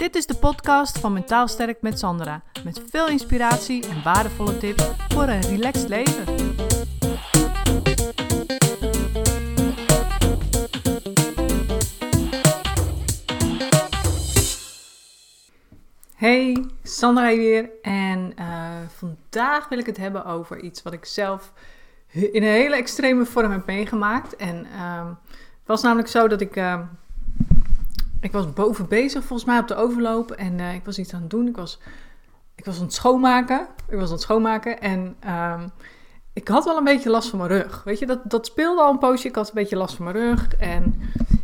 Dit is de podcast van Mentaal Sterk met Sandra. Met veel inspiratie en waardevolle tips voor een relaxed leven. Hey, Sandra hier. En uh, vandaag wil ik het hebben over iets wat ik zelf in een hele extreme vorm heb meegemaakt. En uh, het was namelijk zo dat ik. Uh, ik was boven bezig, volgens mij op de overloop. En uh, ik was iets aan het doen. Ik was, ik was aan het schoonmaken. Ik was aan het schoonmaken. En um, ik had wel een beetje last van mijn rug. Weet je, dat, dat speelde al een poosje. Ik had een beetje last van mijn rug. En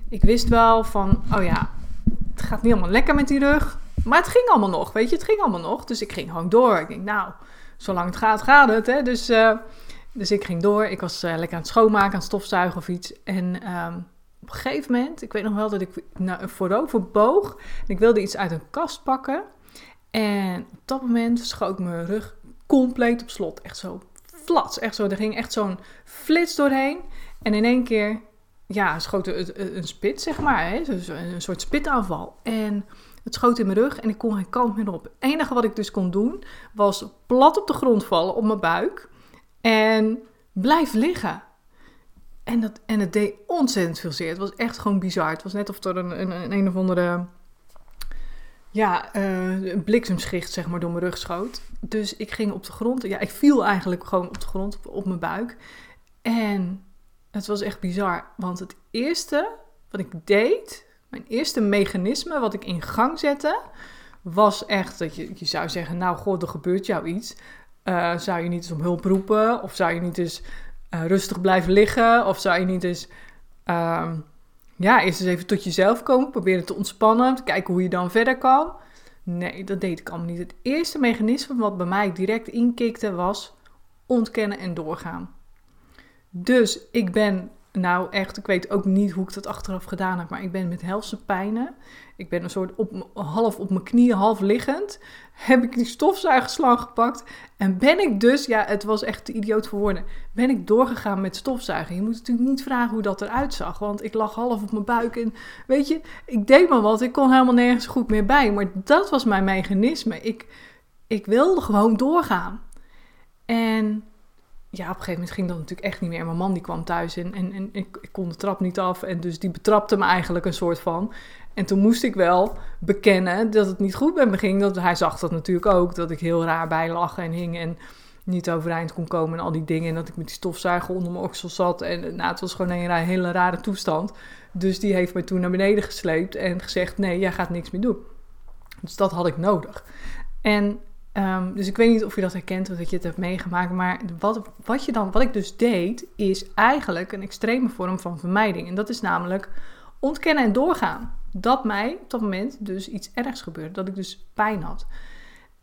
ik wist wel van, oh ja, het gaat niet allemaal lekker met die rug. Maar het ging allemaal nog, weet je, het ging allemaal nog. Dus ik ging gewoon door. Ik denk, nou, zolang het gaat, gaat het. Hè? Dus, uh, dus ik ging door. Ik was uh, lekker aan het schoonmaken, aan stofzuigen of iets. En um, op een gegeven moment, ik weet nog wel dat ik nou, voorover boog. Ik wilde iets uit een kast pakken. En op dat moment schoot mijn rug compleet op slot. Echt zo flats. Echt zo, er ging echt zo'n flits doorheen. En in één keer, ja, schoot een, een spit, zeg maar. Hè? Dus een soort spitaanval. En het schoot in mijn rug en ik kon geen kant meer op. Het enige wat ik dus kon doen, was plat op de grond vallen, op mijn buik. En blijven liggen. En, dat, en het deed ontzettend veel zeer. Het was echt gewoon bizar. Het was net of er een, een, een, een of andere ja, een bliksemschicht zeg maar door mijn rug schoot. Dus ik ging op de grond. Ja, ik viel eigenlijk gewoon op de grond, op, op mijn buik. En het was echt bizar. Want het eerste wat ik deed, mijn eerste mechanisme wat ik in gang zette, was echt dat je, je zou zeggen, nou god, er gebeurt jou iets. Uh, zou je niet eens om hulp roepen? Of zou je niet eens uh, rustig blijven liggen? Of zou je niet eens, uh, ja, eerst eens even tot jezelf komen, proberen te ontspannen, te kijken hoe je dan verder kan? Nee, dat deed ik allemaal niet. Het eerste mechanisme wat bij mij direct inkikte was ontkennen en doorgaan. Dus ik ben nou echt, ik weet ook niet hoe ik dat achteraf gedaan heb, maar ik ben met helse pijnen. Ik ben een soort op, half op mijn knieën, half liggend. Heb ik die stofzuigerslang gepakt. En ben ik dus, ja, het was echt te idioot voor. Ben ik doorgegaan met stofzuigen. Je moet natuurlijk niet vragen hoe dat eruit zag. Want ik lag half op mijn buik. En weet je, ik deed maar wat. Ik kon helemaal nergens goed meer bij. Maar dat was mijn mechanisme. Ik, ik wilde gewoon doorgaan. En ja, op een gegeven moment ging dat natuurlijk echt niet meer. Mijn man die kwam thuis en, en, en ik, ik, kon de trap niet af. En dus die betrapte me eigenlijk een soort van. En toen moest ik wel bekennen dat het niet goed met me ging. Dat, hij zag dat natuurlijk ook, dat ik heel raar bij lag en hing en niet overeind kon komen en al die dingen. En dat ik met die stofzuiger onder mijn oksel zat. En nou, het was gewoon een hele rare toestand. Dus die heeft me toen naar beneden gesleept en gezegd, nee, jij gaat niks meer doen. Dus dat had ik nodig. En Um, dus ik weet niet of je dat herkent of dat je het hebt meegemaakt. Maar wat, wat, je dan, wat ik dus deed, is eigenlijk een extreme vorm van vermijding. En dat is namelijk ontkennen en doorgaan. Dat mij op dat moment dus iets ergs gebeurde. Dat ik dus pijn had.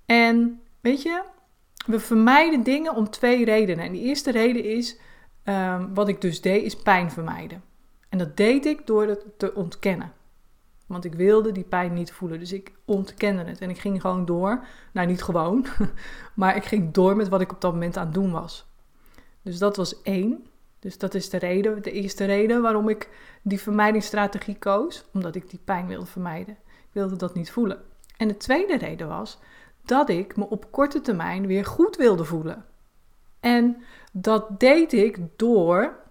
En weet je, we vermijden dingen om twee redenen. En die eerste reden is, um, wat ik dus deed, is pijn vermijden. En dat deed ik door het te ontkennen. Want ik wilde die pijn niet voelen. Dus ik ontkende het. En ik ging gewoon door. Nou, niet gewoon. Maar ik ging door met wat ik op dat moment aan het doen was. Dus dat was één. Dus dat is de reden, de eerste reden waarom ik die vermijdingsstrategie koos. Omdat ik die pijn wilde vermijden. Ik wilde dat niet voelen. En de tweede reden was dat ik me op korte termijn weer goed wilde voelen. En dat deed ik door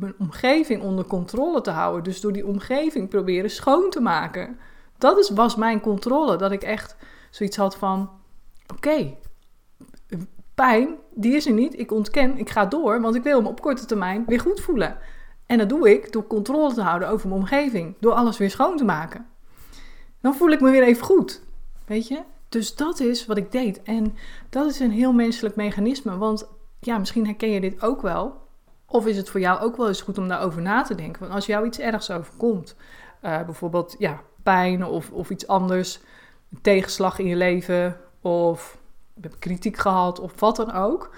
mijn omgeving onder controle te houden. Dus door die omgeving proberen schoon te maken. Dat is, was mijn controle. Dat ik echt zoiets had van: oké, pijn, die is er niet. Ik ontken, ik ga door, want ik wil me op korte termijn weer goed voelen. En dat doe ik door controle te houden over mijn omgeving. Door alles weer schoon te maken. Dan voel ik me weer even goed. Weet je? Dus dat is wat ik deed. En dat is een heel menselijk mechanisme. Want ja, misschien herken je dit ook wel. Of is het voor jou ook wel eens goed om daarover na te denken? Want als jou iets ergs overkomt, uh, bijvoorbeeld ja, pijn of, of iets anders, een tegenslag in je leven of je hebt kritiek gehad of wat dan ook.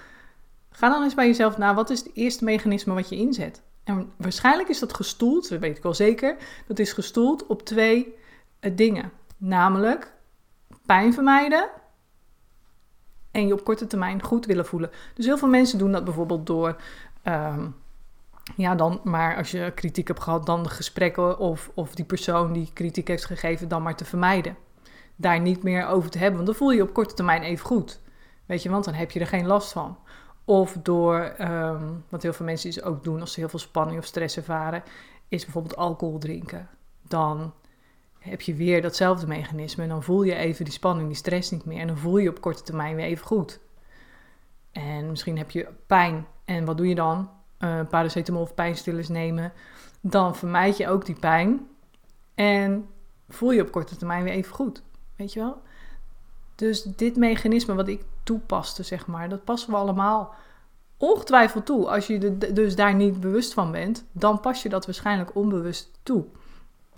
Ga dan eens bij jezelf na, wat is het eerste mechanisme wat je inzet? En waarschijnlijk is dat gestoeld, dat weet ik wel zeker, dat is gestoeld op twee uh, dingen. Namelijk pijn vermijden en je op korte termijn goed willen voelen. Dus heel veel mensen doen dat bijvoorbeeld door Um, ja, dan maar als je kritiek hebt gehad, dan de gesprekken of, of die persoon die kritiek heeft gegeven, dan maar te vermijden. daar niet meer over te hebben. Want dan voel je je op korte termijn even goed. Weet je, want dan heb je er geen last van. Of door, ehm, wat heel veel mensen dus ook doen als ze heel veel spanning of stress ervaren, is bijvoorbeeld alcohol drinken. Dan heb je weer datzelfde mechanisme en dan voel je even die spanning, die stress niet meer. En dan voel je op korte termijn weer even goed. En misschien heb je pijn. En wat doe je dan? Uh, paracetamol of pijnstillers nemen. Dan vermijd je ook die pijn. En voel je op korte termijn weer even goed. Weet je wel? Dus dit mechanisme wat ik toepaste, zeg maar, dat passen we allemaal ongetwijfeld toe. Als je dus daar niet bewust van bent, dan pas je dat waarschijnlijk onbewust toe.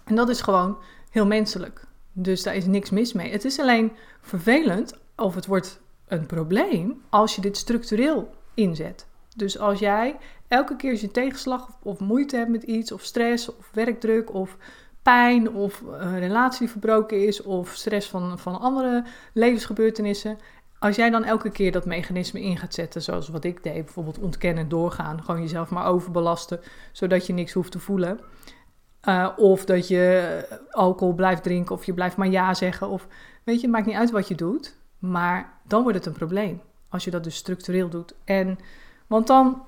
En dat is gewoon heel menselijk. Dus daar is niks mis mee. Het is alleen vervelend, of het wordt een probleem, als je dit structureel inzet. Dus als jij elke keer als je tegenslag of, moeite hebt met iets, of stress, of werkdruk, of pijn, of een relatie verbroken is, of stress van, van andere levensgebeurtenissen. Als jij dan elke keer dat mechanisme in gaat zetten, zoals wat ik deed, bijvoorbeeld ontkennen, doorgaan, gewoon jezelf maar overbelasten, zodat je niks hoeft te voelen. Uh, of dat je alcohol blijft drinken, of je blijft maar ja zeggen. Of weet je, het maakt niet uit wat je doet. Maar dan wordt het een probleem. Als je dat dus structureel doet. En, want dan,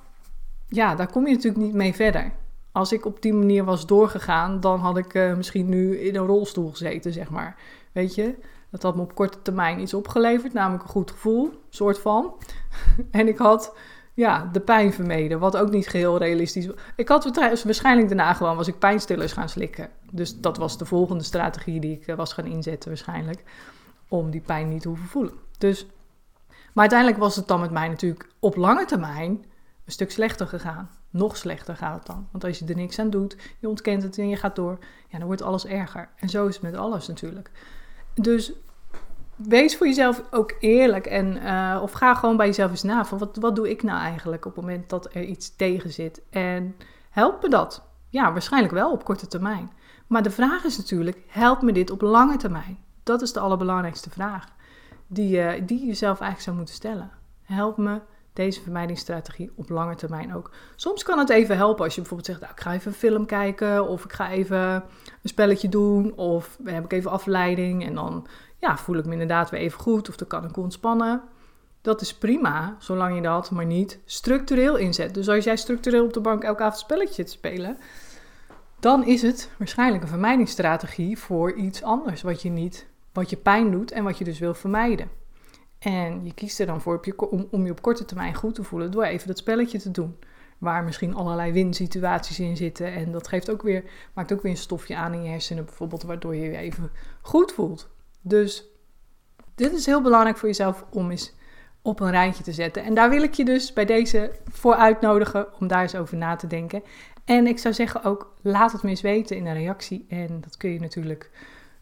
ja, daar kom je natuurlijk niet mee verder. Als ik op die manier was doorgegaan, dan had ik uh, misschien nu in een rolstoel gezeten, zeg maar. Weet je, dat had me op korte termijn iets opgeleverd, namelijk een goed gevoel, soort van. en ik had ja, de pijn vermeden, wat ook niet geheel realistisch was. Ik had waarschijnlijk daarna gewoon, was ik pijnstillers gaan slikken. Dus dat was de volgende strategie die ik eh, was gaan inzetten waarschijnlijk, om die pijn niet te hoeven voelen. Dus, maar uiteindelijk was het dan met mij natuurlijk op lange termijn een stuk slechter gegaan. Nog slechter gaat het dan. Want als je er niks aan doet, je ontkent het en je gaat door, ja, dan wordt alles erger. En zo is het met alles natuurlijk. Dus wees voor jezelf ook eerlijk. En, uh, of ga gewoon bij jezelf eens na. Van wat, wat doe ik nou eigenlijk op het moment dat er iets tegen zit? En helpt me dat? Ja, waarschijnlijk wel op korte termijn. Maar de vraag is natuurlijk, helpt me dit op lange termijn? Dat is de allerbelangrijkste vraag die, uh, die je jezelf eigenlijk zou moeten stellen. Help me deze vermijdingsstrategie op lange termijn ook. Soms kan het even helpen als je bijvoorbeeld zegt, nou, ik ga even een film kijken of ik ga even een spelletje doen of heb ik even afleiding en dan ja, voel ik me inderdaad weer even goed of dan kan ik ontspannen. Dat is prima, zolang je dat maar niet structureel inzet. Dus als jij structureel op de bank elke avond spelletje te spelen, dan is het waarschijnlijk een vermijdingsstrategie voor iets anders wat je niet, wat je pijn doet en wat je dus wil vermijden. En je kiest er dan voor om, om je op korte termijn goed te voelen door even dat spelletje te doen. Waar misschien allerlei winsituaties in zitten. En dat geeft ook weer, maakt ook weer een stofje aan in je hersenen, bijvoorbeeld, waardoor je je even goed voelt. Dus dit is heel belangrijk voor jezelf om eens op een rijtje te zetten. En daar wil ik je dus bij deze voor uitnodigen om daar eens over na te denken. En ik zou zeggen ook, laat het me eens weten in een reactie. En dat kun je natuurlijk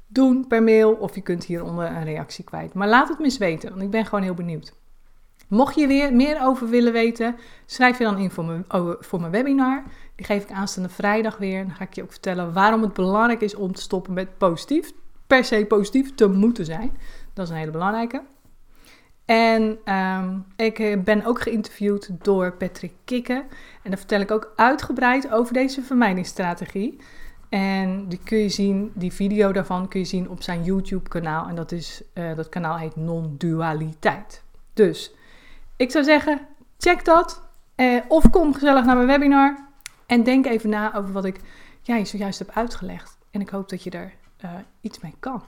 doen per mail of je kunt hieronder een reactie kwijt. Maar laat het me eens weten, want ik ben gewoon heel benieuwd. Mocht je weer meer over willen weten, schrijf je dan in voor mijn, voor mijn webinar. Die geef ik aanstaande vrijdag weer. Dan ga ik je ook vertellen waarom het belangrijk is om te stoppen met positief per se positief te moeten zijn. Dat is een hele belangrijke. En um, ik ben ook geïnterviewd door Patrick Kikken. En daar vertel ik ook uitgebreid over deze vermijdingsstrategie. En die kun je zien, die video daarvan kun je zien op zijn YouTube-kanaal. En dat, is, uh, dat kanaal heet Non-Dualiteit. Dus ik zou zeggen, check dat. Uh, of kom gezellig naar mijn webinar. En denk even na over wat ik ja, je zojuist heb uitgelegd. En ik hoop dat je er uh, iets mee kan.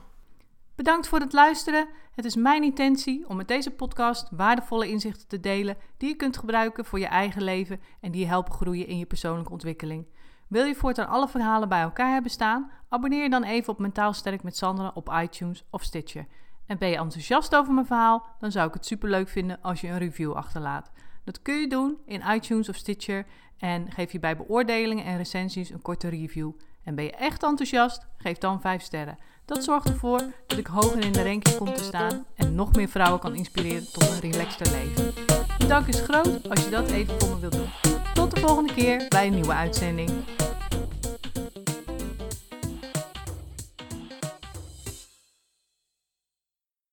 Bedankt voor het luisteren. Het is mijn intentie om met deze podcast waardevolle inzichten te delen die je kunt gebruiken voor je eigen leven en die je helpen groeien in je persoonlijke ontwikkeling. Wil je voortaan alle verhalen bij elkaar hebben staan? Abonneer je dan even op Mentaal Sterk met Sandra op iTunes of Stitcher. En ben je enthousiast over mijn verhaal? Dan zou ik het superleuk vinden als je een review achterlaat. Dat kun je doen in iTunes of Stitcher en geef je bij beoordelingen en recensies een korte review. En ben je echt enthousiast? Geef dan 5 sterren. Dat zorgt ervoor dat ik hoger in de ranking kom te staan en nog meer vrouwen kan inspireren tot een relaxter leven. De dank is groot als je dat even voor me wilt doen. Tot de volgende keer bij een nieuwe uitzending.